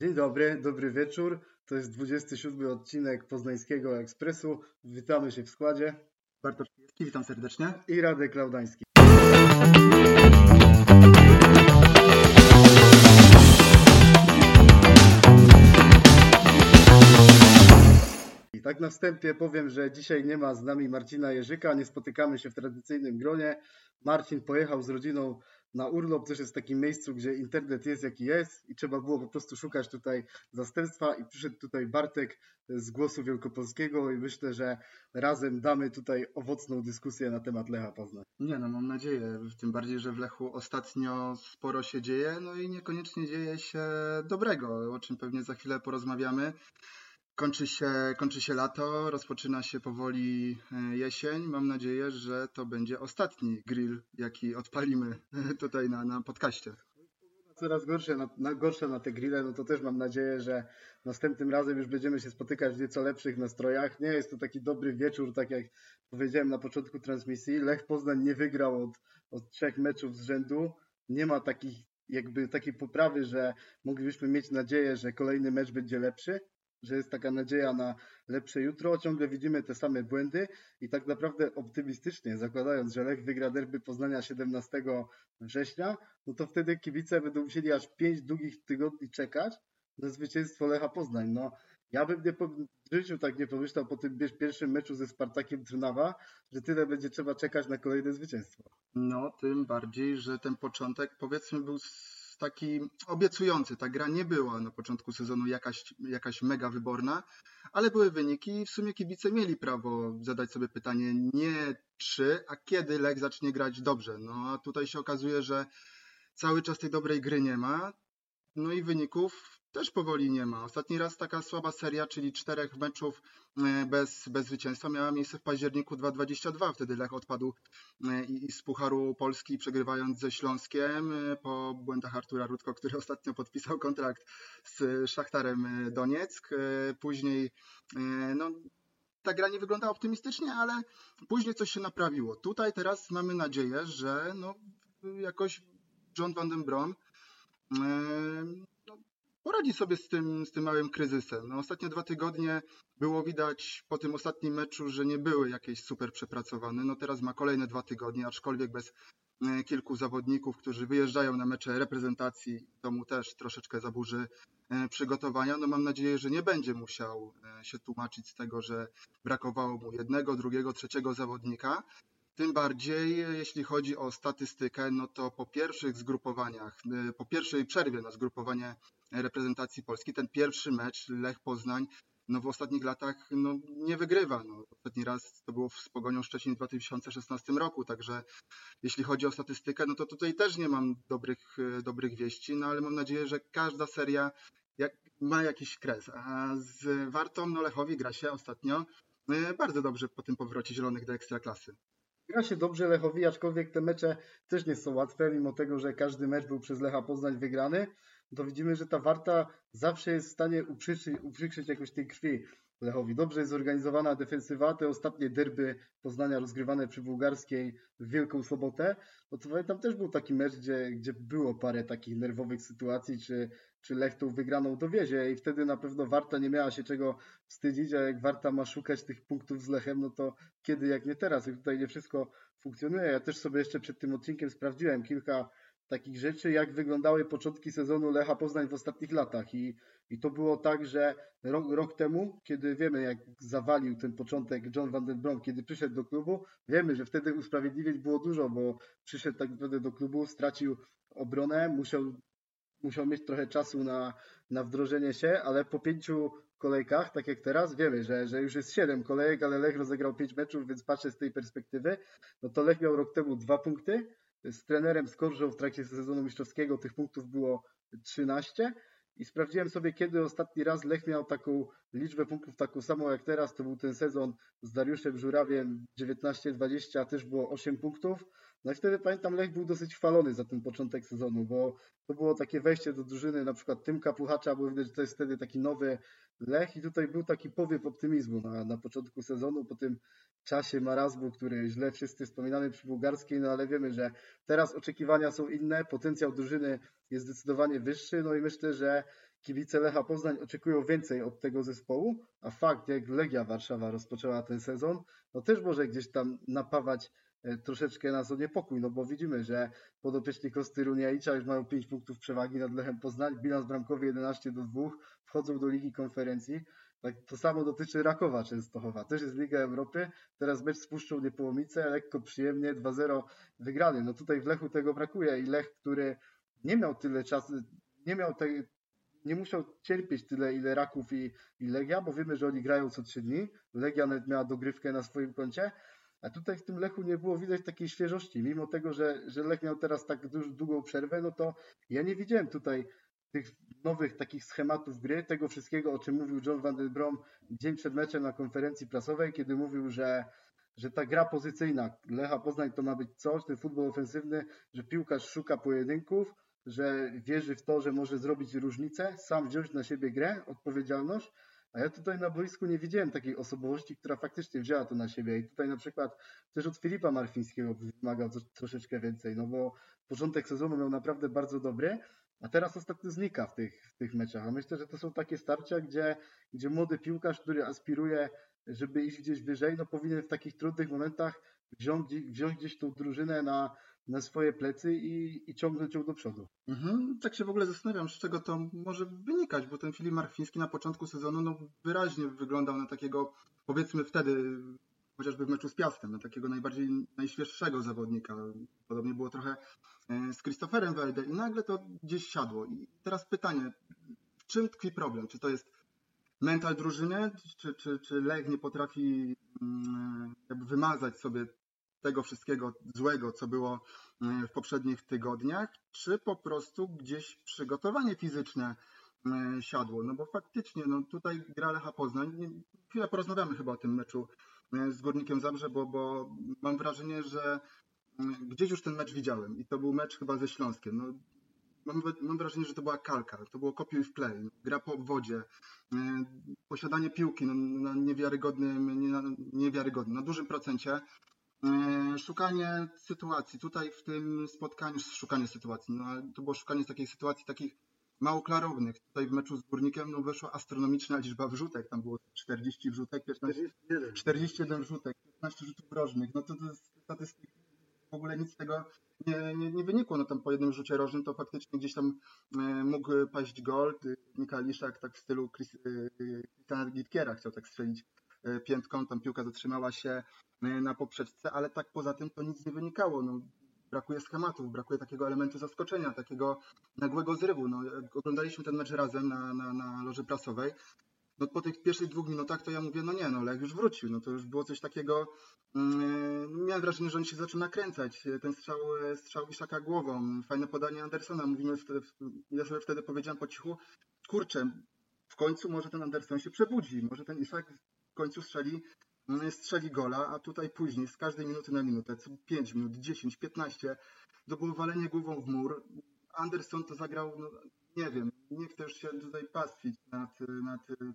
Dzień dobry, dobry wieczór. To jest 27 odcinek Poznańskiego Ekspresu. Witamy się w składzie. Bartosz Kijewski, witam serdecznie. I Radek Klaudański. I tak na wstępie powiem, że dzisiaj nie ma z nami Marcina Jerzyka, nie spotykamy się w tradycyjnym gronie. Marcin pojechał z rodziną na urlop, też jest w takim miejscu, gdzie internet jest jaki jest i trzeba było po prostu szukać tutaj zastępstwa i przyszedł tutaj Bartek z Głosu Wielkopolskiego i myślę, że razem damy tutaj owocną dyskusję na temat Lecha Poznań. Nie no, mam nadzieję, tym bardziej, że w Lechu ostatnio sporo się dzieje, no i niekoniecznie dzieje się dobrego, o czym pewnie za chwilę porozmawiamy. Kończy się, kończy się lato, rozpoczyna się powoli e, jesień. Mam nadzieję, że to będzie ostatni grill, jaki odpalimy tutaj na, na podcaście. Coraz gorsze na, na, gorsze na te grille, no to też mam nadzieję, że następnym razem już będziemy się spotykać w nieco lepszych nastrojach. Nie jest to taki dobry wieczór, tak jak powiedziałem na początku transmisji. Lech Poznań nie wygrał od, od trzech meczów z rzędu. Nie ma takich, jakby takiej poprawy, że moglibyśmy mieć nadzieję, że kolejny mecz będzie lepszy że jest taka nadzieja na lepsze jutro. Ciągle widzimy te same błędy i tak naprawdę optymistycznie zakładając, że Lech wygra derby Poznania 17 września, no to wtedy kibice będą musieli aż 5 długich tygodni czekać na zwycięstwo Lecha Poznań. No, ja bym nie, w życiu tak nie pomyślał po tym pierwszym meczu ze Spartakiem Trnawa, że tyle będzie trzeba czekać na kolejne zwycięstwo. No, tym bardziej, że ten początek powiedzmy był taki obiecujący. Ta gra nie była na początku sezonu jakaś, jakaś mega wyborna, ale były wyniki i w sumie kibice mieli prawo zadać sobie pytanie nie czy, a kiedy Lech zacznie grać dobrze. No a tutaj się okazuje, że cały czas tej dobrej gry nie ma. No i wyników też powoli nie ma. Ostatni raz taka słaba seria, czyli czterech meczów e, bez, bez zwycięstwa, miała miejsce w październiku 2022. Wtedy Lech odpadł e, i z Pucharu Polski, przegrywając ze Śląskiem e, po błędach Artura Rudko, który ostatnio podpisał kontrakt z Szachtarem Donieck. Później no, ta gra nie wygląda optymistycznie, ale później coś się naprawiło. Tutaj teraz mamy nadzieję, że no, jakoś John van den Brom poradzi sobie z tym, z tym małym kryzysem. No, ostatnie dwa tygodnie było widać po tym ostatnim meczu, że nie były jakieś super przepracowane. No teraz ma kolejne dwa tygodnie, aczkolwiek bez e, kilku zawodników, którzy wyjeżdżają na mecze reprezentacji, to mu też troszeczkę zaburzy e, przygotowania. No mam nadzieję, że nie będzie musiał e, się tłumaczyć z tego, że brakowało mu jednego, drugiego, trzeciego zawodnika. Tym bardziej, jeśli chodzi o statystykę, no to po pierwszych zgrupowaniach, po pierwszej przerwie na zgrupowanie reprezentacji Polski. Ten pierwszy mecz Lech Poznań no w ostatnich latach no, nie wygrywa. No, ostatni raz to było z Pogonią Szczecin w 2016 roku, także jeśli chodzi o statystykę, no to tutaj też nie mam dobrych, dobrych wieści, no ale mam nadzieję, że każda seria jak, ma jakiś kres. A z Wartą no Lechowi gra się ostatnio e, bardzo dobrze po tym powrocie Zielonych do Ekstraklasy. Gra się dobrze Lechowi, aczkolwiek te mecze też nie są łatwe, mimo tego, że każdy mecz był przez Lecha Poznań wygrany to widzimy, że ta Warta zawsze jest w stanie uprzykrzyć, uprzykrzyć jakoś tej krwi Lechowi. Dobrze jest zorganizowana defensywa. Te ostatnie derby Poznania rozgrywane przy Bułgarskiej w Wielką Sobotę, no to tam też był taki mecz, gdzie, gdzie było parę takich nerwowych sytuacji, czy, czy Lech tą wygraną dowiezie i wtedy na pewno Warta nie miała się czego wstydzić, a jak Warta ma szukać tych punktów z Lechem, no to kiedy jak nie teraz. I tutaj nie wszystko funkcjonuje. Ja też sobie jeszcze przed tym odcinkiem sprawdziłem kilka takich rzeczy, jak wyglądały początki sezonu Lecha Poznań w ostatnich latach. I, i to było tak, że rok, rok temu, kiedy wiemy, jak zawalił ten początek John Van Den Brom, kiedy przyszedł do klubu, wiemy, że wtedy usprawiedliwień było dużo, bo przyszedł tak naprawdę do klubu, stracił obronę, musiał, musiał mieć trochę czasu na, na wdrożenie się, ale po pięciu kolejkach, tak jak teraz, wiemy, że, że już jest siedem kolejek, ale Lech rozegrał pięć meczów, więc patrzę z tej perspektywy, no to Lech miał rok temu dwa punkty, z trenerem Skorżą w trakcie sezonu mistrzowskiego tych punktów było 13 i sprawdziłem sobie, kiedy ostatni raz Lech miał taką liczbę punktów taką samą jak teraz. To był ten sezon z Dariuszem Żurawiem 19-20, też było 8 punktów. No i wtedy pamiętam, Lech był dosyć chwalony za ten początek sezonu, bo to było takie wejście do drużyny, na przykład Tymka Puchacza, bo widać, że to jest wtedy taki nowy Lech i tutaj był taki powiew optymizmu na, na początku sezonu, po tym czasie marazmu, który źle wszyscy wspominamy przy bułgarskiej, no ale wiemy, że teraz oczekiwania są inne, potencjał drużyny jest zdecydowanie wyższy, no i myślę, że kibice Lecha Poznań oczekują więcej od tego zespołu, a fakt, jak Legia Warszawa rozpoczęła ten sezon, no też może gdzieś tam napawać troszeczkę nas o niepokój, no bo widzimy, że podopieczni Kosty Runiajicza już mają 5 punktów przewagi nad Lechem Poznań, bilans bramkowy 11 do 2, wchodzą do Ligi Konferencji. Tak, to samo dotyczy Rakowa Częstochowa. Też jest Liga Europy. Teraz mecz z Puszczą Niepołomice, lekko przyjemnie, 2-0 wygrany. No tutaj w Lechu tego brakuje i Lech, który nie miał tyle czasu, nie miał tej, nie musiał cierpieć tyle, ile Raków i, i Legia, bo wiemy, że oni grają co trzy dni. Legia nawet miała dogrywkę na swoim koncie, a tutaj w tym Lechu nie było widać takiej świeżości. Mimo tego, że, że Lech miał teraz tak długą przerwę, no to ja nie widziałem tutaj tych nowych takich schematów gry, tego wszystkiego, o czym mówił John Van den Brom dzień przed meczem na konferencji prasowej, kiedy mówił, że, że ta gra pozycyjna Lecha Poznań to ma być coś, ten futbol ofensywny, że piłkarz szuka pojedynków, że wierzy w to, że może zrobić różnicę, sam wziąć na siebie grę, odpowiedzialność, a ja tutaj na boisku nie widziałem takiej osobowości, która faktycznie wzięła to na siebie. I tutaj na przykład też od Filipa Marfińskiego wymagał troszeczkę więcej, no bo początek sezonu miał naprawdę bardzo dobry, a teraz ostatnio znika w tych, w tych meczach. A myślę, że to są takie starcia, gdzie, gdzie młody piłkarz, który aspiruje, żeby iść gdzieś wyżej, no powinien w takich trudnych momentach wziąć, wziąć gdzieś tą drużynę na, na swoje plecy i, i ciągnąć ją do przodu. Mhm, tak się w ogóle zastanawiam, z czego to może wynikać, bo ten Filip Markwiński na początku sezonu no, wyraźnie wyglądał na takiego, powiedzmy wtedy, chociażby w meczu z Piastem, na takiego najbardziej najświeższego zawodnika. Podobnie było trochę e, z Christopherem Welde i nagle to gdzieś siadło. I teraz pytanie, w czym tkwi problem? Czy to jest mental drużyny, czy, czy, czy Lech nie potrafi mm, jakby wymazać sobie tego wszystkiego złego, co było e, w poprzednich tygodniach, czy po prostu gdzieś przygotowanie fizyczne e, siadło. No bo faktycznie, no tutaj gra Lecha Poznań. Chwilę porozmawiamy chyba o tym meczu e, z Górnikiem Zabrze, bo, bo mam wrażenie, że gdzieś już ten mecz widziałem i to był mecz chyba ze Śląskiem. No, mam, mam wrażenie, że to była kalka, to było kopiuj w play, gra po obwodzie, posiadanie piłki no, na niewiarygodnym, nie, na, niewiarygodnym, na dużym procencie, szukanie sytuacji. Tutaj w tym spotkaniu, szukanie sytuacji, no ale to było szukanie takich sytuacji takich mało klarownych. Tutaj w meczu z Górnikiem no, weszła astronomiczna liczba wrzutek. Tam było 40 wrzutek, 15, 41. 41 wrzutek, 15 rzutów rożnych. No to, to statystyki. W ogóle nic z tego nie, nie, nie wynikło. No tam po jednym rzucie rożnym to faktycznie gdzieś tam e, mógł paść gol. Nika Liszak tak w stylu Christiana e, Gitkiera chciał tak strzelić E, piętką, tam piłka zatrzymała się e, na poprzeczce, ale tak poza tym to nic nie wynikało. No, brakuje schematów, brakuje takiego elementu zaskoczenia, takiego nagłego zrywu. No, oglądaliśmy ten mecz razem na, na, na loży prasowej. No, po tych pierwszych dwóch minutach to ja mówię, no nie, no Lech już wrócił. No to już było coś takiego, mm, miałem wrażenie, że on się zaczął nakręcać. Ten strzał, strzał Iszaka głową, fajne podanie Andersona. Mówimy wtedy, ja sobie wtedy powiedziałem po cichu, kurczę, w końcu może ten Anderson się przebudzi, może ten Iszak końcu strzeli, mm, strzeli gola, a tutaj później z każdej minuty na minutę, 5 minut, 10, 15, to było walenie głową w mur. Anderson to zagrał, no, nie wiem, nie chcę już się tutaj pastwić nad, nad tym,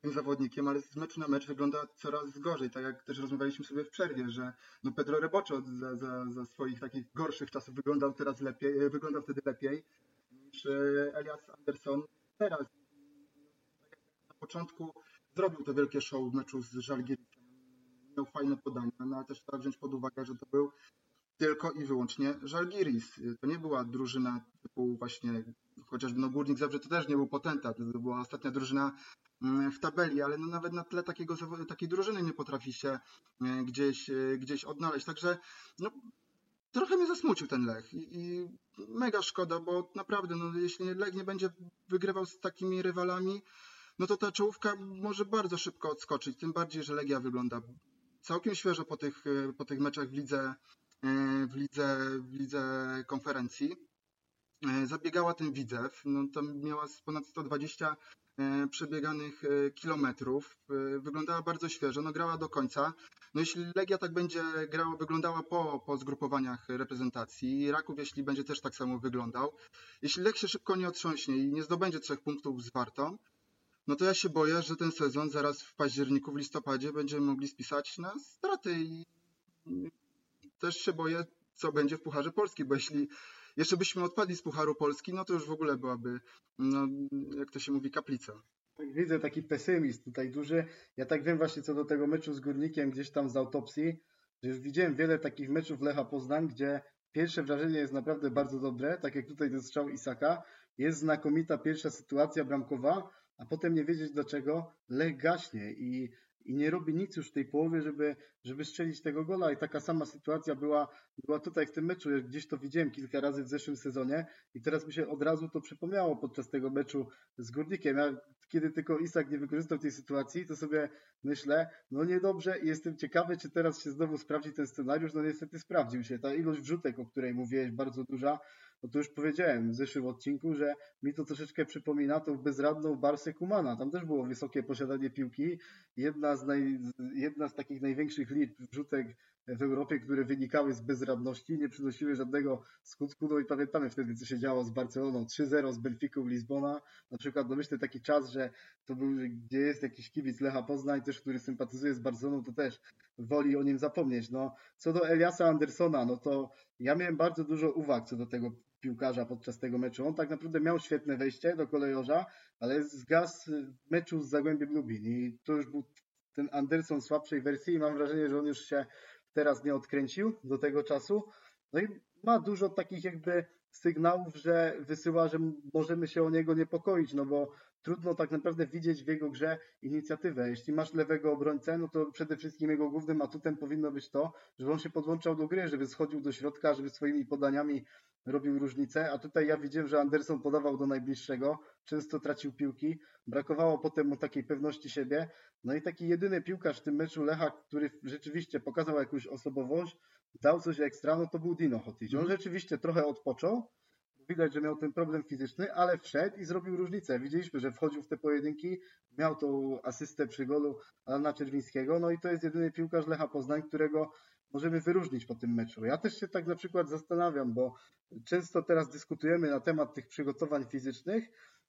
tym zawodnikiem, ale z meczu na mecz wygląda coraz gorzej, tak jak też rozmawialiśmy sobie w przerwie, że no Pedro Reboczo za, za, za swoich takich gorszych czasów wyglądał teraz lepiej, wyglądał wtedy lepiej niż e, Elias Anderson teraz. Na początku zrobił to wielkie show w meczu z Żalgirisem. Miał fajne podania, no ale też trzeba wziąć pod uwagę, że to był tylko i wyłącznie Żalgiris. To nie była drużyna typu właśnie, chociażby no Górnik Zabrze to też nie był potentat, to była ostatnia drużyna mm, w tabeli, ale no nawet na tle takiego, takiej drużyny nie potrafi się e, gdzieś, e, gdzieś odnaleźć. Także no, trochę mnie zasmucił ten Lech i, i mega szkoda, bo naprawdę, no, jeśli Lech nie będzie wygrywał z takimi rywalami, no to ta czołówka może bardzo szybko odskoczyć. Tym bardziej, że Legia wygląda całkiem świeżo po tych, po tych meczach w lidze, w lidze, w lidze konferencji. Zabiegała ten Widzew, no tam miała ponad 120 e, przebieganych e, kilometrów. E, wyglądała bardzo świeżo, no grała do końca. No jeśli Legia tak będzie grała, wyglądała po, po zgrupowaniach reprezentacji, Raków jeśli będzie też tak samo wyglądał, jeśli Lech się szybko nie otrząśnie i nie zdobędzie trzech punktów z Wartą, no to ja się boję, że ten sezon zaraz w październiku, w listopadzie będziemy mogli spisać na straty i też się boję, co będzie w Pucharze Polski, bo jeśli jeszcze byśmy odpadli z Pucharu Polski, no to już w ogóle byłaby, no, jak to się mówi, kaplica. Tak widzę taki pesymizm tutaj duży. Ja tak wiem właśnie co do tego meczu z Górnikiem gdzieś tam z autopsji, że już widziałem wiele takich meczów Lecha Poznań, gdzie pierwsze wrażenie jest naprawdę bardzo dobre, tak jak tutaj ten strzał Isaka. Jest znakomita pierwsza sytuacja bramkowa, a potem nie wiedzieć dlaczego Lech gaśnie i i nie robi nic już w tej połowie, żeby, żeby strzelić tego gola. I taka sama sytuacja była, była tutaj w tym meczu. Ja gdzieś to widziałem kilka razy w zeszłym sezonie i teraz mi się od razu to przypomniało podczas tego meczu z Górnikiem. Ja, kiedy tylko Isak nie wykorzystał tej sytuacji, to sobie myślę, no niedobrze i jestem ciekawy, czy teraz się znowu sprawdzi ten scenariusz. No niestety sprawdził się. Ta ilość wrzutek, o której mówiłeś, bardzo duża, no to już powiedziałem w zeszłym odcinku, że mi to troszeczkę przypomina tą bezradną Barsę Kumana. Tam też było wysokie posiadanie piłki. Jedna z, naj, jedna z takich największych liczb wrzutek w Europie, które wynikały z bezradności, nie przynosiły żadnego skutku. No i pamiętamy wtedy, co się działo z Barceloną. 3-0 z Benficą Lizbona. Na przykład, no myślę taki czas, że to był, gdzie jest jakiś kibic Lecha Poznań też, który sympatyzuje z Barceloną, to też woli o nim zapomnieć. No, co do Eliasa Andersona, no to ja miałem bardzo dużo uwag co do tego piłkarza podczas tego meczu. On tak naprawdę miał świetne wejście do kolejorza, ale zgasł w meczu z Zagłębiem Lubin i to już był ten Anderson słabszej wersji i mam wrażenie, że on już się teraz nie odkręcił do tego czasu. No i ma dużo takich jakby sygnałów, że wysyła, że możemy się o niego niepokoić, no bo trudno tak naprawdę widzieć w jego grze inicjatywę. Jeśli masz lewego obrońcę, no to przede wszystkim jego głównym atutem powinno być to, żeby on się podłączał do gry, żeby schodził do środka, żeby swoimi podaniami robił różnicę, a tutaj ja widziałem, że Anderson podawał do najbliższego, często tracił piłki, brakowało potem mu takiej pewności siebie, no i taki jedyny piłkarz w tym meczu Lecha, który rzeczywiście pokazał jakąś osobowość, dał coś ekstra, no to był Dino Hotić. On mhm. rzeczywiście trochę odpoczął, widać, że miał ten problem fizyczny, ale wszedł i zrobił różnicę. Widzieliśmy, że wchodził w te pojedynki, miał tą asystę przy golu Alana Czerwińskiego, no i to jest jedyny piłkarz Lecha Poznań, którego możemy wyróżnić po tym meczu. Ja też się tak na przykład zastanawiam, bo często teraz dyskutujemy na temat tych przygotowań fizycznych.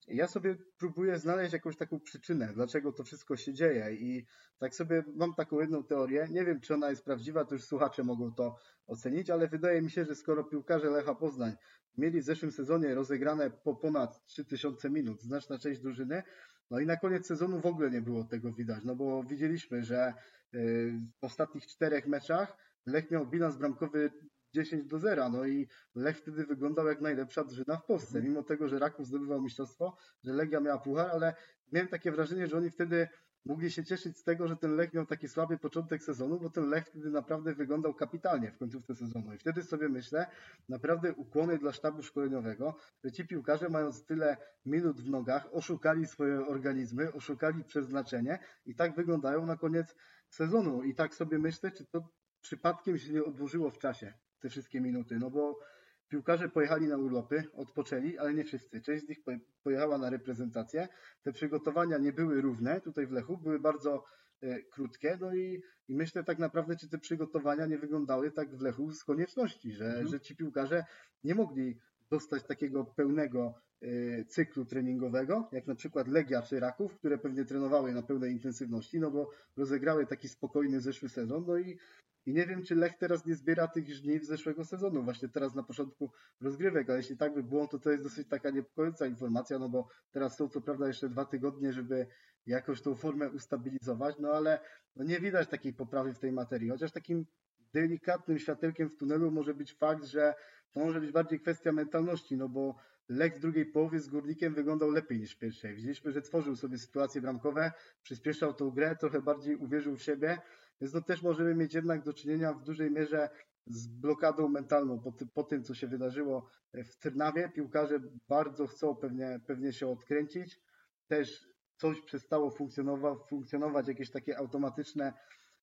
Ja sobie próbuję znaleźć jakąś taką przyczynę, dlaczego to wszystko się dzieje i tak sobie mam taką jedną teorię. Nie wiem, czy ona jest prawdziwa, to już słuchacze mogą to ocenić, ale wydaje mi się, że skoro piłkarze Lecha Poznań mieli w zeszłym sezonie rozegrane po ponad 3000 minut, znaczna część drużyny, no i na koniec sezonu w ogóle nie było tego widać, no bo widzieliśmy, że y, w ostatnich czterech meczach Lech miał bilans bramkowy 10 do 0, no i Lech wtedy wyglądał jak najlepsza drużyna w Polsce, mimo tego, że Raków zdobywał mistrzostwo, że Legia miała puchar, ale miałem takie wrażenie, że oni wtedy mogli się cieszyć z tego, że ten Lech miał taki słaby początek sezonu, bo ten Lech wtedy naprawdę wyglądał kapitalnie w końcówce sezonu. I wtedy sobie myślę, naprawdę ukłony dla sztabu szkoleniowego, że ci piłkarze mając tyle minut w nogach, oszukali swoje organizmy, oszukali przeznaczenie i tak wyglądają na koniec sezonu. I tak sobie myślę, czy to przypadkiem się nie odłożyło w czasie, te wszystkie minuty, no bo piłkarze pojechali na urlopy, odpoczęli, ale nie wszyscy. Część z nich pojechała na reprezentację. Te przygotowania nie były równe tutaj w Lechu, były bardzo e, krótkie, no i, i myślę tak naprawdę, czy te przygotowania nie wyglądały tak w Lechu z konieczności, że, mhm. że ci piłkarze nie mogli dostać takiego pełnego e, cyklu treningowego, jak na przykład Legia czy Raków, które pewnie trenowały na pełnej intensywności, no bo rozegrały taki spokojny zeszły sezon, no i i nie wiem, czy Lech teraz nie zbiera tych żniw zeszłego sezonu, właśnie teraz na początku rozgrywek, ale jeśli tak by było, to to jest dosyć taka niepokojąca informacja, no bo teraz są co prawda jeszcze dwa tygodnie, żeby jakoś tą formę ustabilizować, no ale no nie widać takiej poprawy w tej materii, chociaż takim delikatnym światełkiem w tunelu może być fakt, że to może być bardziej kwestia mentalności, no bo Lech w drugiej połowie z Górnikiem wyglądał lepiej niż w pierwszej. Widzieliśmy, że tworzył sobie sytuacje bramkowe, przyspieszał tą grę, trochę bardziej uwierzył w siebie, więc no też możemy mieć jednak do czynienia w dużej mierze z blokadą mentalną po, ty, po tym, co się wydarzyło w Trnawie. Piłkarze bardzo chcą pewnie, pewnie się odkręcić. Też coś przestało funkcjonować, funkcjonować, jakieś takie automatyczne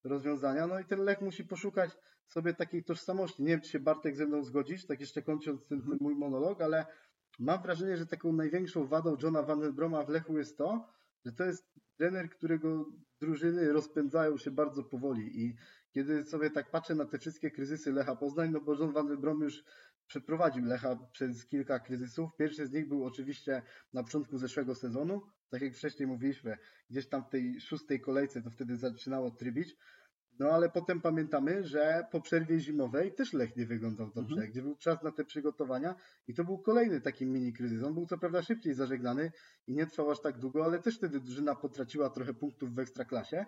rozwiązania. No i ten Lech musi poszukać sobie takiej tożsamości. Nie wiem, czy się Bartek ze mną zgodzisz, tak jeszcze kończąc ten, ten mój monolog, ale mam wrażenie, że taką największą wadą Johna Van den Broma w Lechu jest to, że to jest trener, którego drużyny rozpędzają się bardzo powoli i kiedy sobie tak patrzę na te wszystkie kryzysy Lecha Poznań, no bo John Van Brom już przeprowadził Lecha przez kilka kryzysów. Pierwszy z nich był oczywiście na początku zeszłego sezonu, tak jak wcześniej mówiliśmy, gdzieś tam w tej szóstej kolejce to wtedy zaczynało trybić. No ale potem pamiętamy, że po przerwie zimowej też Lech nie wyglądał dobrze, mhm. gdzie był czas na te przygotowania i to był kolejny taki mini kryzys. On był co prawda szybciej zażegnany i nie trwał aż tak długo, ale też wtedy drużyna potraciła trochę punktów w ekstraklasie.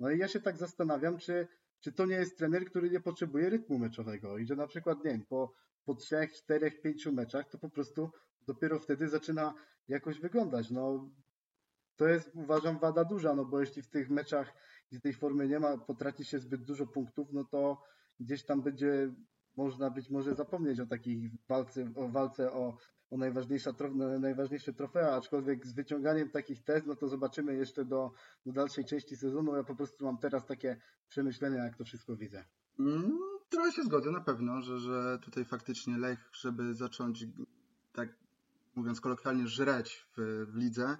No i ja się tak zastanawiam, czy, czy to nie jest trener, który nie potrzebuje rytmu meczowego i że na przykład, nie wiem, po, po trzech, czterech, pięciu meczach to po prostu dopiero wtedy zaczyna jakoś wyglądać. No, to jest uważam wada duża, no bo jeśli w tych meczach, gdzie tej formy nie ma, potraci się zbyt dużo punktów, no to gdzieś tam będzie można być może zapomnieć o takiej walce, o walce o, o najważniejsze, najważniejsze trofea, aczkolwiek z wyciąganiem takich tez, no to zobaczymy jeszcze do, do dalszej części sezonu. Ja po prostu mam teraz takie przemyślenia, jak to wszystko widzę. Mm, trochę się zgodzę na pewno, że, że tutaj faktycznie Lech, żeby zacząć tak mówiąc kolokwialnie, żreć w, w lidze,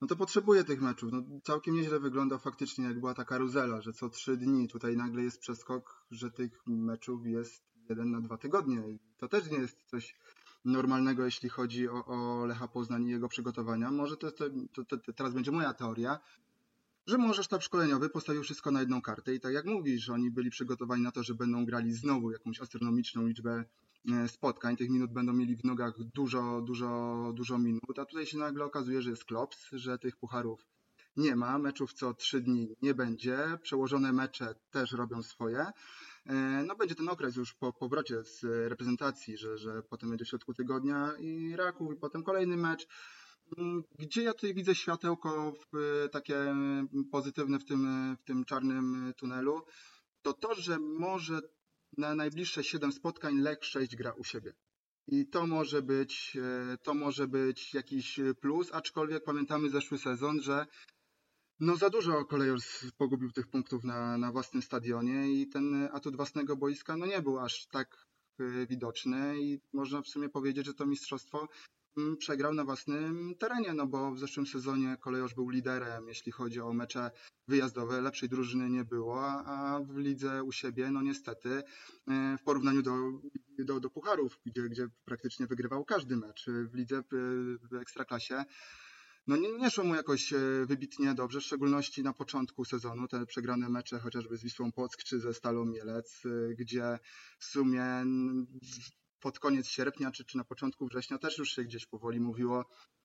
no to potrzebuje tych meczów. No, całkiem nieźle wygląda faktycznie, jak była ta karuzela, że co trzy dni tutaj nagle jest przeskok, że tych meczów jest jeden na dwa tygodnie. I to też nie jest coś normalnego, jeśli chodzi o, o Lecha Poznań i jego przygotowania. Może to, to, to, to, teraz będzie moja teoria, że może sztab szkoleniowy postawił wszystko na jedną kartę i tak jak mówisz, oni byli przygotowani na to, że będą grali znowu jakąś astronomiczną liczbę spotkań. Tych minut będą mieli w nogach dużo, dużo, dużo minut, a tutaj się nagle okazuje, że jest klops, że tych pucharów nie ma, meczów co trzy dni nie będzie, przełożone mecze też robią swoje. E, no będzie ten okres już po powrocie z reprezentacji, że, że potem będzie w środku tygodnia i Raków i potem kolejny mecz. Mm, gdzie ja tutaj widzę światełko w, takie pozytywne w tym, w tym czarnym tunelu, to to, że może na najbliższe 7 spotkań Lech 6 gra u siebie. I to może być, e, to może być jakiś plus, aczkolwiek pamiętamy zeszły sezon, że no za dużo kolejor pogubił tych punktów na, na własnym stadionie i ten atut własnego boiska no nie był aż tak e, widoczny i można w sumie powiedzieć, że to mistrzostwo przegrał na własnym terenie, no bo w zeszłym sezonie Kolejorz był liderem, jeśli chodzi o mecze wyjazdowe, lepszej drużyny nie było, a w lidze u siebie, no niestety, e, w porównaniu do, do, do pucharów, gdzie, gdzie praktycznie wygrywał każdy mecz, w lidze w Ekstraklasie, no nie, nie szło mu jakoś e, wybitnie dobrze, w szczególności na początku sezonu, te przegrane mecze chociażby z Wisłą Płock czy ze Stalą Mielec, e, gdzie w sumie pod koniec sierpnia czy, czy na początku września też już się gdzieś powoli mówiło,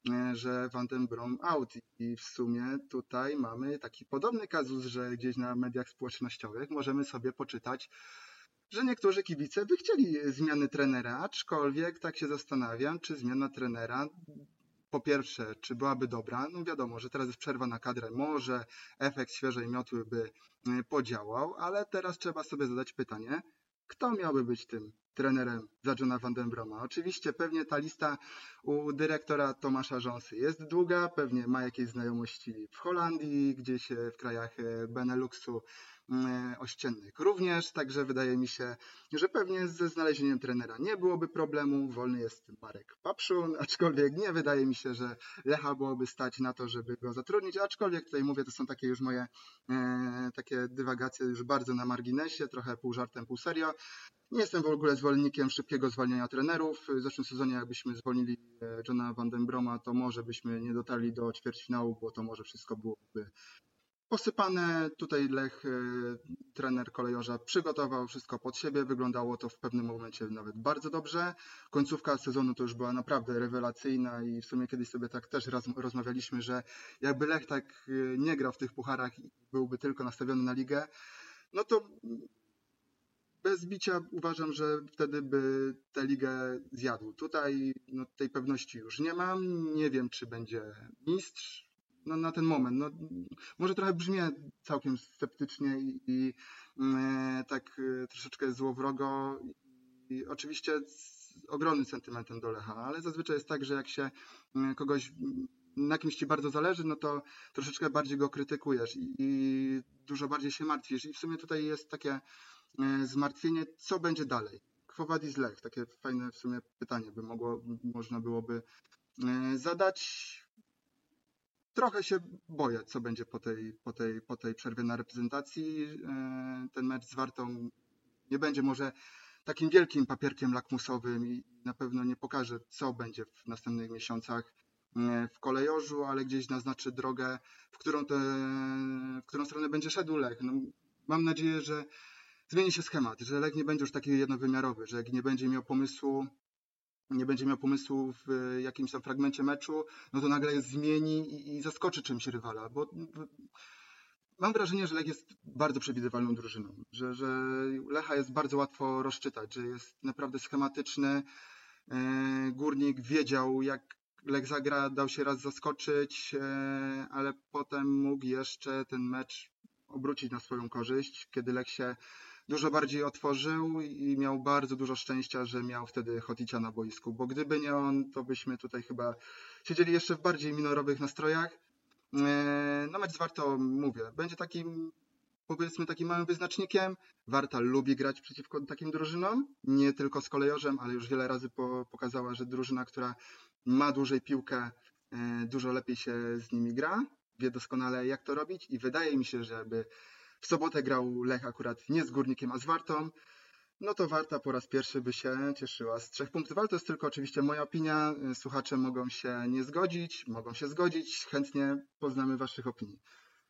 e, że Van den Brom out. I w sumie tutaj mamy taki podobny kazus, że gdzieś na mediach społecznościowych możemy sobie poczytać, że niektórzy kibice by chcieli zmiany trenera, aczkolwiek tak się zastanawiam, czy zmiana trenera po pierwsze, czy byłaby dobra? No wiadomo, że teraz jest przerwa na kadrę, może efekt świeżej miotły by e, podziałał, ale teraz trzeba sobie zadać pytanie, kto miałby być tym trenerem za Johna Van Den Broma. Oczywiście pewnie ta lista u dyrektora Tomasza Rząsy jest długa, pewnie ma jakieś znajomości w Holandii, gdzieś w krajach e, Beneluxu e, ościennych również, także wydaje mi się, że pewnie ze znalezieniem trenera nie byłoby problemu. Wolny jest Marek Papszun, aczkolwiek nie wydaje mi się, że Lecha byłoby stać na to, żeby go zatrudnić, aczkolwiek tutaj mówię, to są takie już moje e, takie dywagacje już bardzo na marginesie, trochę pół żartem, pół serio. Nie jestem w ogóle zwolennikiem szybkiego zwalniania trenerów. W zeszłym sezonie jakbyśmy zwolnili e, Johna Van Den Broma, to może byśmy nie dotarli do ćwierćfinału, bo to może wszystko byłoby posypane. Tutaj Lech, e, trener kolejorza, przygotował wszystko pod siebie. Wyglądało to w pewnym momencie nawet bardzo dobrze. Końcówka sezonu to już była naprawdę rewelacyjna i w sumie kiedyś sobie tak też rozmawialiśmy, że jakby Lech tak e, nie grał w tych pucharach i byłby tylko nastawiony na ligę, no to bez bicia uważam, że wtedy by tę ligę zjadł. Tutaj no, tej pewności już nie mam. Nie wiem, czy będzie mistrz. No, na ten moment. No, może trochę brzmię całkiem sceptycznie i, i e, tak e, troszeczkę złowrogo. I oczywiście z ogromnym sentymentem do Lecha, ale zazwyczaj jest tak, że jak się e, kogoś na kimś ci bardzo zależy, no to troszeczkę bardziej go krytykujesz i, i dużo bardziej się martwisz. I w sumie tutaj jest takie E, zmartwienie, co będzie dalej. Chowadis Lech? Takie fajne w sumie pytanie by mogło, można byłoby e, zadać. Trochę się boję, co będzie po tej, po tej, po tej przerwie na reprezentacji. E, ten mecz z Wartą nie będzie może takim wielkim papierkiem lakmusowym i na pewno nie pokaże, co będzie w następnych miesiącach w kolejorzu, ale gdzieś naznaczy drogę, w którą, te, w którą stronę będzie szedł Lech. No, mam nadzieję, że zmieni się schemat, że Lech nie będzie już taki jednowymiarowy, że nie będzie miał pomysłu nie będzie miał pomysłu w jakimś tam fragmencie meczu, no to nagle zmieni i, i zaskoczy czymś rywala, bo mam wrażenie, że Lech jest bardzo przewidywalną drużyną, że, że Lecha jest bardzo łatwo rozczytać, że jest naprawdę schematyczny. E, Górnik wiedział, jak Lech zagra, dał się raz zaskoczyć, e, ale potem mógł jeszcze ten mecz obrócić na swoją korzyść, kiedy Lech się dużo bardziej otworzył i miał bardzo dużo szczęścia, że miał wtedy Hoticia na boisku, bo gdyby nie on, to byśmy tutaj chyba siedzieli jeszcze w bardziej minorowych nastrojach. E, no mecz z Warto, mówię, będzie takim powiedzmy takim małym wyznacznikiem. Warta lubi grać przeciwko takim drużynom, nie tylko z kolejorzem, ale już wiele razy po, pokazała, że drużyna, która ma dłużej piłkę, e, dużo lepiej się z nimi gra, wie doskonale jak to robić i wydaje mi się, że aby w sobotę grał Lech akurat nie z Górnikiem, a z Wartą, no to Warta po raz pierwszy by się cieszyła z trzech punktów, ale to jest tylko oczywiście moja opinia. Słuchacze mogą się nie zgodzić, mogą się zgodzić. Chętnie poznamy Waszych opinii.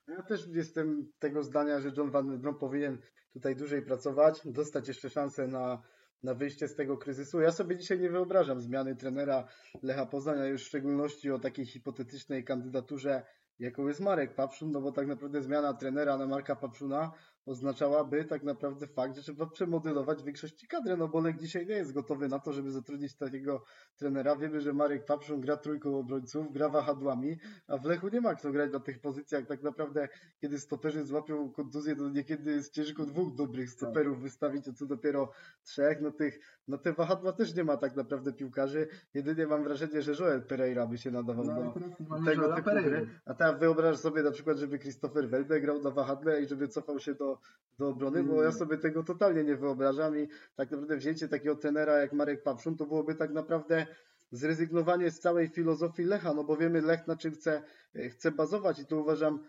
Ja też jestem tego zdania, że John Van powinien tutaj dłużej pracować, dostać jeszcze szansę na, na wyjście z tego kryzysu. Ja sobie dzisiaj nie wyobrażam zmiany trenera Lecha Poznania, już w szczególności o takiej hipotetycznej kandydaturze, jaką jest Marek Papszun, no bo tak naprawdę zmiana trenera na Marka Papszuna oznaczałaby tak naprawdę fakt, że trzeba przemodelować większości kadry, no bo Lech dzisiaj nie jest gotowy na to, żeby zatrudnić takiego trenera. Wiemy, że Marek Papszun gra trójką obrońców, gra wahadłami, a w Lechu nie ma kto grać na tych pozycjach. Tak naprawdę, kiedy stoperzy złapią kontuzję, to niekiedy jest ciężko dwóch dobrych stoperów wystawić, a co dopiero trzech. No, tych, no te wahadła też nie ma tak naprawdę piłkarzy. Jedynie mam wrażenie, że Joel Pereira by się nadawał no, do tego typu gry. A teraz wyobraź sobie na przykład, żeby Christopher Welde grał na wahadle i żeby cofał się do do, obrony, bo ja mm. sobie tego totalnie nie wyobrażam i tak naprawdę wzięcie takiego tenera jak Marek Papszun to byłoby tak naprawdę zrezygnowanie z całej filozofii Lecha, no bo wiemy Lech na czym chce, chce bazować i to uważam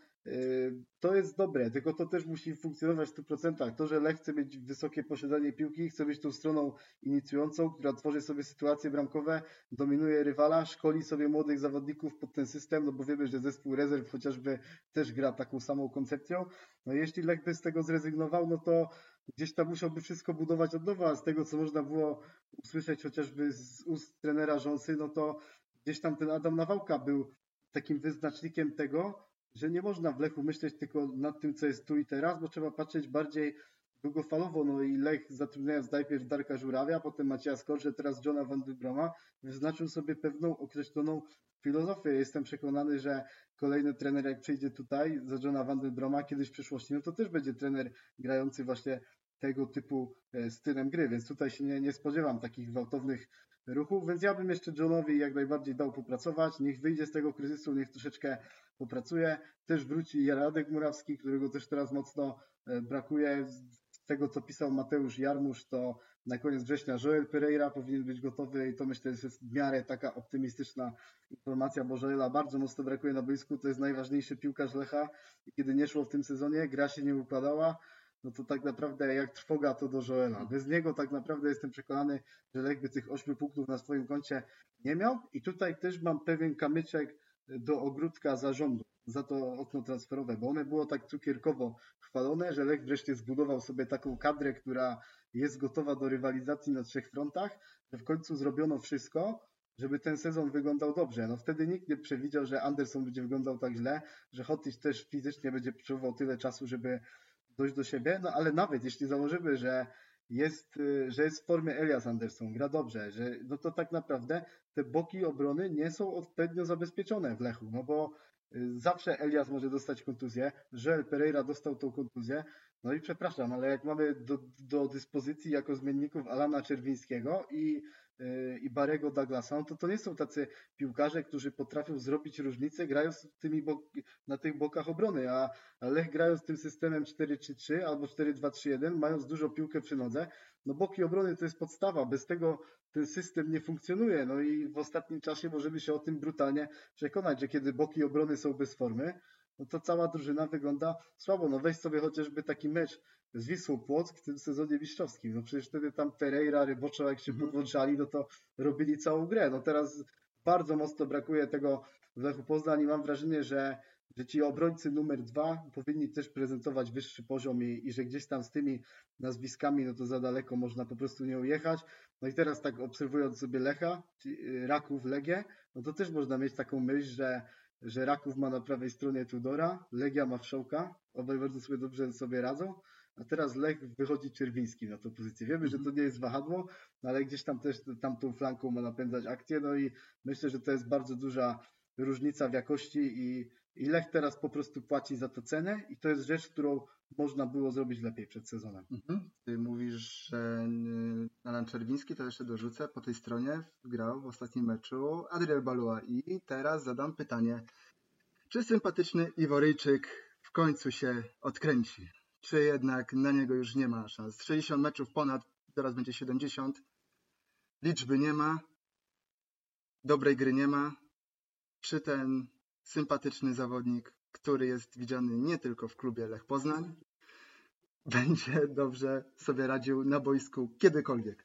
to jest dobre, tylko to też musi funkcjonować w 100%. To, że Lech chce mieć wysokie posiadanie piłki, chce być tą stroną inicjującą, która tworzy sobie sytuacje bramkowe, dominuje rywala, szkoli sobie młodych zawodników pod ten system, no bo wiemy, że zespół rezerw chociażby też gra taką samą koncepcją. No jeśli Lech by z tego zrezygnował, no to gdzieś tam musiałby wszystko budować od nowa. Z tego, co można było usłyszeć chociażby z ust trenera Rząsy, no to gdzieś tam ten Adam Nawałka był takim wyznacznikiem tego, że nie można w Lechu myśleć tylko nad tym, co jest tu i teraz, bo trzeba patrzeć bardziej długofalowo. No i Lech zatrudniając najpierw Darka Żurawia, potem Macieja Skorże, teraz Johna Van Broma, wyznaczył sobie pewną określoną filozofię. Jestem przekonany, że kolejny trener jak przyjdzie tutaj za Johna Van kiedyś w przyszłości, no to też będzie trener grający właśnie tego typu e, stylem gry, więc tutaj się nie, nie spodziewam takich gwałtownych ruchów, więc ja bym jeszcze Johnowi jak najbardziej dał popracować, niech wyjdzie z tego kryzysu, niech troszeczkę popracuje, też wróci Radek Murawski, którego też teraz mocno e, brakuje, z tego co pisał Mateusz Jarmusz, to na koniec września Joel Pereira powinien być gotowy i to myślę, że jest w miarę taka optymistyczna informacja, bo Joela bardzo mocno brakuje na boisku, to jest najważniejszy piłkarz Lecha kiedy nie szło w tym sezonie, gra się nie układała, no to tak naprawdę jak trwoga to do Joela. Bez niego tak naprawdę jestem przekonany, że Lech by tych 8 punktów na swoim koncie nie miał. I tutaj też mam pewien kamyczek do ogródka zarządu za to okno transferowe, bo one było tak cukierkowo chwalone, że Lech wreszcie zbudował sobie taką kadrę, która jest gotowa do rywalizacji na trzech frontach, że w końcu zrobiono wszystko, żeby ten sezon wyglądał dobrze. No wtedy nikt nie przewidział, że Anderson będzie wyglądał tak źle, że Hotić też fizycznie będzie potrzebował tyle czasu, żeby dojść do siebie, no ale nawet jeśli założymy, że jest, y, że jest w formie Elias Anderson, gra dobrze, że, no to tak naprawdę te boki obrony nie są odpowiednio zabezpieczone w Lechu, no bo y, zawsze Elias może dostać kontuzję, Żel Pereira dostał tą kontuzję, no i przepraszam, ale jak mamy do, do dyspozycji jako zmienników Alana Czerwińskiego i i Barego Douglasa, no to to nie są tacy piłkarze, którzy potrafią zrobić różnicę grając tymi na tych bokach obrony, a Lech grając tym systemem 4-3-3 albo 4-2-3-1, mając dużo piłkę przy nodze, no boki obrony to jest podstawa, bez tego ten system nie funkcjonuje. No i w ostatnim czasie możemy się o tym brutalnie przekonać, że kiedy boki obrony są bez formy, no to cała drużyna wygląda słabo. No weź sobie chociażby taki mecz z Wisłą Płock w tym sezonie mistrzowskim. No przecież wtedy tam Pereira, Ryboczo, jak się mhm. podłączali, no to robili całą grę. No teraz bardzo mocno brakuje tego w Lechu Poznań i mam wrażenie, że, że ci obrońcy numer dwa powinni też prezentować wyższy poziom i, i że gdzieś tam z tymi nazwiskami, no to za daleko można po prostu nie ujechać. No i teraz tak obserwując sobie Lecha, y, Raków, Legię, no to też można mieć taką myśl, że że Raków ma na prawej stronie Tudora, Legia ma Wszołka, obaj bardzo sobie dobrze sobie radzą, a teraz Lech wychodzi Czerwiński na tę pozycję. Wiemy, że to nie jest wahadło, no ale gdzieś tam też tamtą flanką ma napędzać akcję, no i myślę, że to jest bardzo duża różnica w jakości i, i Lech teraz po prostu płaci za to cenę i to jest rzecz, którą można było zrobić lepiej przed sezonem. Mhm. Ty mówisz, że y, Alan Czerwiński, to jeszcze dorzucę, po tej stronie grał w ostatnim meczu Adriel Balua i teraz zadam pytanie, czy sympatyczny Iworyjczyk w końcu się odkręci? Czy jednak na niego już nie ma szans? 60 meczów ponad, teraz będzie 70. Liczby nie ma, dobrej gry nie ma. Czy ten sympatyczny zawodnik który jest widziany nie tylko w klubie Lech Poznań, będzie dobrze sobie radził na boisku kiedykolwiek.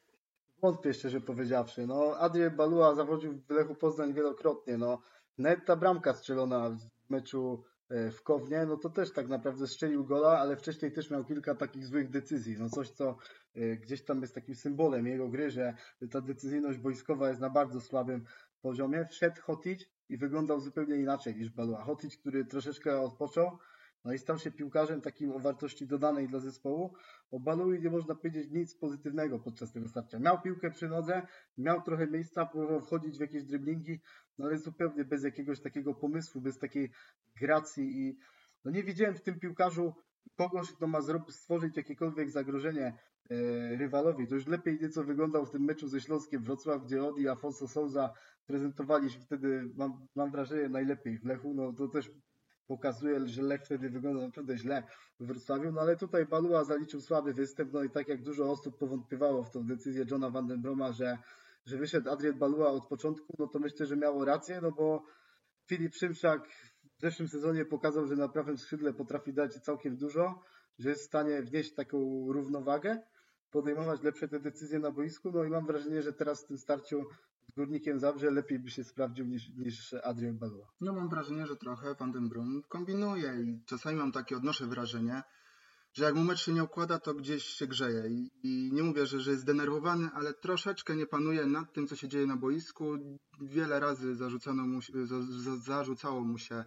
Wątpię szczerze powiedziawszy. No, Adrian Balua zawodził w Lechu Poznań wielokrotnie. No, nawet ta bramka strzelona w meczu e, w Kownie, no to też tak naprawdę strzelił gola, ale wcześniej też miał kilka takich złych decyzji. No coś, co e, gdzieś tam jest takim symbolem jego gry, że ta decyzyjność boiskowa jest na bardzo słabym poziomie. Wszedł Hotić i wyglądał zupełnie inaczej niż Balua. Hotić, który troszeczkę odpoczął, no i stał się piłkarzem takim o wartości dodanej dla zespołu. O Balui nie można powiedzieć nic pozytywnego podczas tego starcia. Miał piłkę przy nodze, miał trochę miejsca, próbował wchodzić w jakieś driblingi, no ale zupełnie bez jakiegoś takiego pomysłu, bez takiej gracji i no nie widziałem w tym piłkarzu kogoś, kto ma stworzyć jakiekolwiek zagrożenie e, rywalowi. To już lepiej nieco wyglądał w tym meczu ze Śląskiem Wrocław, gdzie on i Afonso Souza prezentowaliśmy wtedy, mam, mam wrażenie, najlepiej w Lechu. No to też pokazuje, że Lech wtedy wygląda naprawdę źle w Wrocławiu, no ale tutaj Balua zaliczył słaby występ, no i tak jak dużo osób powątpiewało w tą decyzję Johna Vandenbroma, że, że wyszedł Adrian Balua od początku, no to myślę, że miało rację, no bo Filip Szymczak w zeszłym sezonie pokazał, że na prawym skrzydle potrafi dać całkiem dużo, że jest w stanie wnieść taką równowagę, podejmować lepsze te decyzje na boisku, no i mam wrażenie, że teraz w tym starciu z Górnikiem Zabrze lepiej by się sprawdził niż, niż Adrian Balua. No mam wrażenie, że trochę Van den Brum kombinuje i czasami mam takie, odnoszę wrażenie, że jak mu mecz się nie układa, to gdzieś się grzeje I, i, nie mówię, że, że jest zdenerwowany, ale troszeczkę nie panuje nad tym, co się dzieje na boisku. Wiele razy zarzucano mu, za, za, zarzucało mu się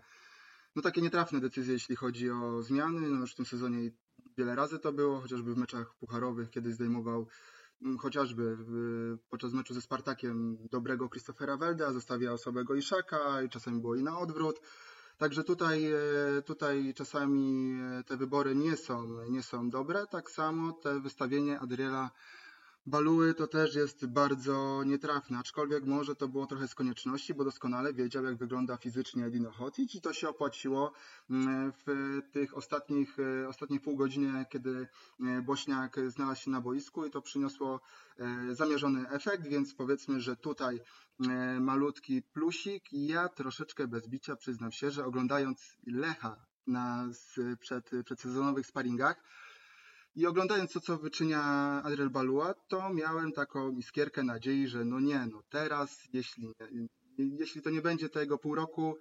no takie nietrafne decyzje, jeśli chodzi o zmiany. No już w tym sezonie wiele razy to było, chociażby w meczach pucharowych, kiedy zdejmował Mm, chociażby podczas meczu ze Spartakiem dobrego Christophera Welda, zostawiał słabego Iszaka i czasami było i na odwrót. Także tutaj, e, tutaj czasami e, te wybory nie są, nie są dobre. Tak samo te wystawienie Adriela Baluły to też jest bardzo nietrafne, aczkolwiek może to było trochę z konieczności, bo doskonale wiedział, jak wygląda fizycznie Dino Hotic i to się opłaciło mm, w tych ostatnich, e, ostatniej pół godziny, kiedy e, Bośniak znalazł się na boisku i to przyniosło e, zamierzony efekt, więc powiedzmy, że tutaj malutki plusik. Ja troszeczkę bez bicia przyznam się, że oglądając Lecha na przed, przedsezonowych sparingach, i oglądając to, co wyczynia Adriel Balua, to miałem taką iskierkę nadziei, że no nie, no teraz, jeśli, jeśli to nie będzie tego pół roku,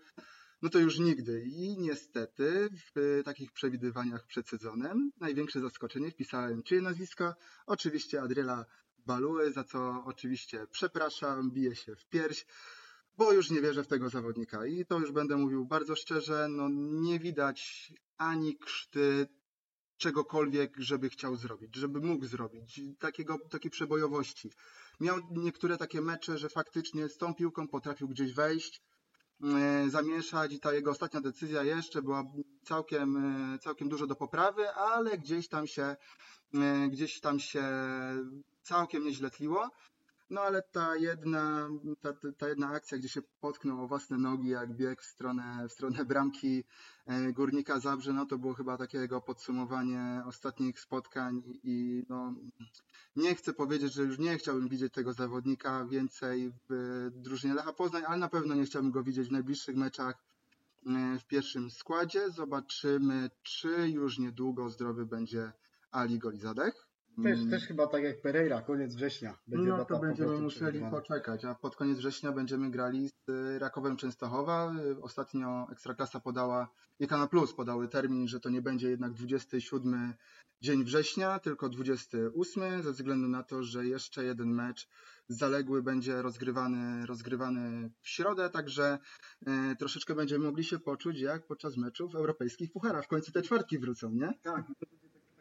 no to już nigdy. I niestety w takich przewidywaniach przed sezonem największe zaskoczenie wpisałem czyje nazwisko? Oczywiście Adriela Baluły, za co oczywiście przepraszam, biję się w pierś, bo już nie wierzę w tego zawodnika. I to już będę mówił bardzo szczerze, no nie widać ani krzty czegokolwiek, żeby chciał zrobić, żeby mógł zrobić, takiego, takiej przebojowości. Miał niektóre takie mecze, że faktycznie z tą piłką potrafił gdzieś wejść, e, zamieszać i ta jego ostatnia decyzja jeszcze była całkiem, e, całkiem dużo do poprawy, ale gdzieś tam się, e, gdzieś tam się całkiem nieźle tliło. No ale ta jedna, ta, ta jedna akcja, gdzie się potknął o własne nogi, jak biegł w stronę, w stronę bramki e, Górnika Zabrze, no to było chyba takiego podsumowanie ostatnich spotkań i no, nie chcę powiedzieć, że już nie chciałbym widzieć tego zawodnika więcej w drużynie Lecha Poznań, ale na pewno nie chciałbym go widzieć w najbliższych meczach e, w pierwszym składzie. Zobaczymy, czy już niedługo zdrowy będzie Ali Golizadech. Też, też chyba tak jak Pereira, koniec września. Będzie no to będziemy musieli poczekać, a pod koniec września będziemy grali z y, Rakowem Częstochowa. Y, ostatnio Ekstraklasa podała, i Kana Plus podały termin, że to nie będzie jednak 27 dzień września, tylko 28, ze względu na to, że jeszcze jeden mecz zaległy będzie rozgrywany, rozgrywany w środę, także y, troszeczkę będziemy mogli się poczuć jak podczas meczów europejskich pucharach. W końcu te czwartki wrócą, nie? Tak,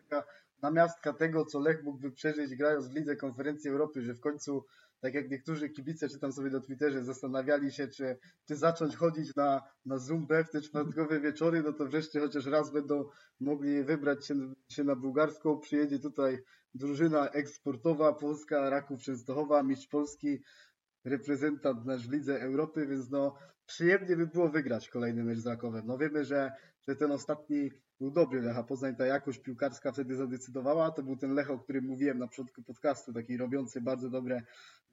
to taka namiastka tego, co Lech mógłby przeżyć grając w Lidze Konferencji Europy, że w końcu, tak jak niektórzy kibice, czytam sobie na Twitterze, zastanawiali się, czy, czy zacząć chodzić na, na Zumbę w te czwartkowe wieczory, no to wreszcie chociaż raz będą mogli wybrać się, się na bułgarską. Przyjedzie tutaj drużyna eksportowa, Polska, Raków Częstochowa, mistrz Polski, reprezentant nasz w Lidze Europy, więc no przyjemnie by było wygrać kolejny mecz z Rakowem. No wiemy, że, że ten ostatni był dobry Lecha Poznań, ta jakość piłkarska wtedy zadecydowała, to był ten Lech, o którym mówiłem na początku podcastu, taki robiący bardzo dobre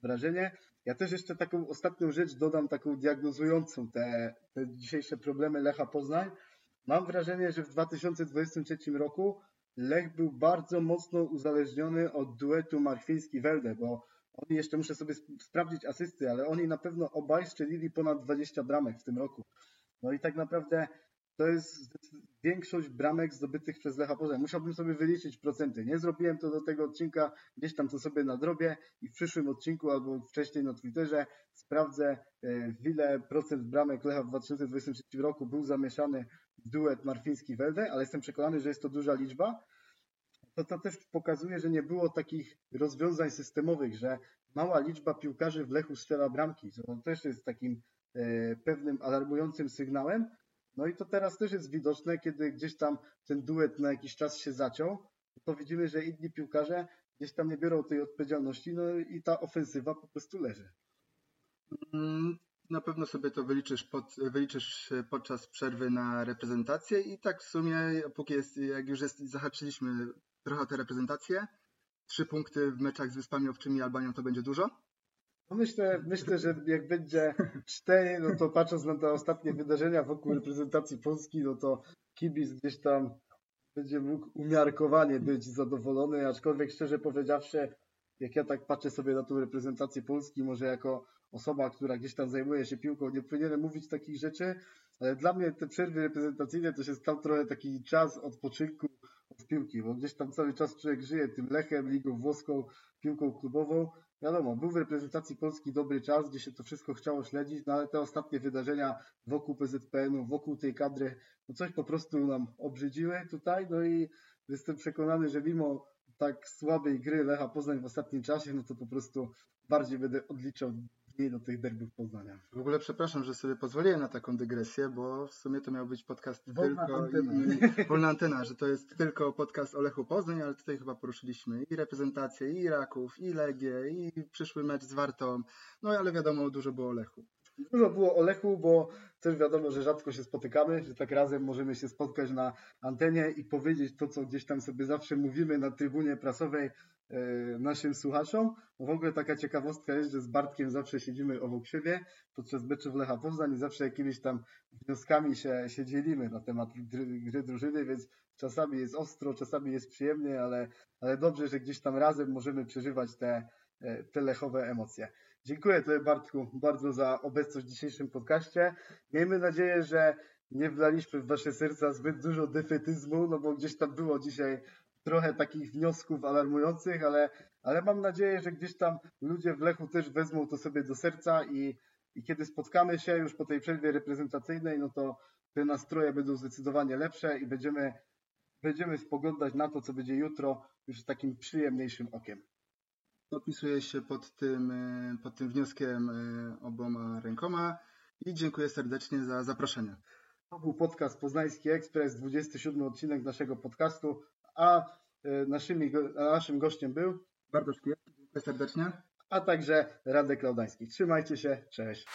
wrażenie. Ja też jeszcze taką ostatnią rzecz dodam, taką diagnozującą te, te dzisiejsze problemy Lecha Poznań. Mam wrażenie, że w 2023 roku Lech był bardzo mocno uzależniony od duetu Marchwiński-Welde, bo oni jeszcze muszę sobie sprawdzić asysty, ale oni na pewno obaj strzelili ponad 20 bramek w tym roku. No i tak naprawdę to jest większość bramek zdobytych przez Lecha Poznań. Musiałbym sobie wyliczyć procenty. Nie zrobiłem to do tego odcinka, gdzieś tam to sobie nadrobię i w przyszłym odcinku albo wcześniej na Twitterze sprawdzę, e, w ile procent bramek Lecha w 2023 roku był zamieszany w duet Marfiński-Welde, ale jestem przekonany, że jest to duża liczba. To, to też pokazuje, że nie było takich rozwiązań systemowych, że mała liczba piłkarzy w Lechu strzela bramki. To też jest takim e, pewnym alarmującym sygnałem, no i to teraz też jest widoczne, kiedy gdzieś tam ten duet na jakiś czas się zaciął, to widzimy, że inni piłkarze gdzieś tam nie biorą tej odpowiedzialności, no i ta ofensywa po prostu leży. Mm, na pewno sobie to wyliczysz, pod, wyliczysz podczas przerwy na reprezentację i tak w sumie, póki jest, jak już jest, zahaczyliśmy trochę o te reprezentacje, trzy punkty w meczach z Wyspami Owczymi i Albanią to będzie dużo? No myślę, myślę, że jak będzie cztery, no to patrząc na te ostatnie wydarzenia wokół reprezentacji Polski, no to kibic gdzieś tam będzie mógł umiarkowanie być zadowolony, aczkolwiek szczerze powiedziawszy, jak ja tak patrzę sobie na tą reprezentację Polski, może jako osoba, która gdzieś tam zajmuje się piłką, nie powinienem mówić takich rzeczy, ale dla mnie te przerwy reprezentacyjne to się stał trochę taki czas odpoczynku od piłki, bo gdzieś tam cały czas człowiek żyje tym Lechem, ligą włoską, piłką klubową, wiadomo, był w reprezentacji Polski dobry czas, gdzie się to wszystko chciało śledzić, no ale te ostatnie wydarzenia wokół PZPN-u, wokół tej kadry, no coś po prostu nam obrzydziły tutaj, no i jestem przekonany, że mimo tak słabej gry Lecha Poznań w ostatnim czasie, no to po prostu bardziej będę odliczał mniej do tych derbów Poznania. W ogóle przepraszam, że sobie pozwoliłem na taką dygresję, bo w sumie to miał być podcast wolna tylko antena. I, wolna antena, że to jest tylko podcast o Lechu Poznań, ale tutaj chyba poruszyliśmy i reprezentację, i Raków, i Legię, i przyszły mecz z Wartą, no ale wiadomo, dużo było o Lechu. Dużo było o Lechu, bo też wiadomo, że rzadko się spotykamy, że tak razem możemy się spotkać na antenie i powiedzieć to, co gdzieś tam sobie zawsze mówimy na trybunie prasowej naszym słuchaczom. W ogóle taka ciekawostka jest, że z Bartkiem zawsze siedzimy obok siebie podczas meczów Lecha Poznań i zawsze jakimiś tam wnioskami się, się dzielimy na temat gry drużyny, więc czasami jest ostro, czasami jest przyjemnie, ale, ale dobrze, że gdzieś tam razem możemy przeżywać te, e, te lechowe emocje. Dziękuję Tobie Bartku bardzo za obecność w dzisiejszym podcaście. Miejmy nadzieję, że nie wlaliśmy w Wasze serca zbyt dużo defetyzmu, no bo gdzieś tam było dzisiaj trochę takich wniosków alarmujących, ale, ale mam nadzieję, że gdzieś tam ludzie w Lechu też wezmą to sobie do serca i, i kiedy spotkamy się już po tej przerwie reprezentacyjnej, no to te nastroje będą zdecydowanie lepsze i będziemy, będziemy spoglądać na to, co będzie jutro już takim przyjemniejszym okiem. Podpisuję się pod tym, e, pod tym wnioskiem e, oboma rękoma i dziękuję serdecznie za zaproszenie. To był podcast Poznański Ekspres, 27 odcinek naszego podcastu, a, e, naszymi, naszym gościem był Bartosz Kiep. Dziękuję serdecznie. a także Radek Laudański. Trzymajcie się, cześć.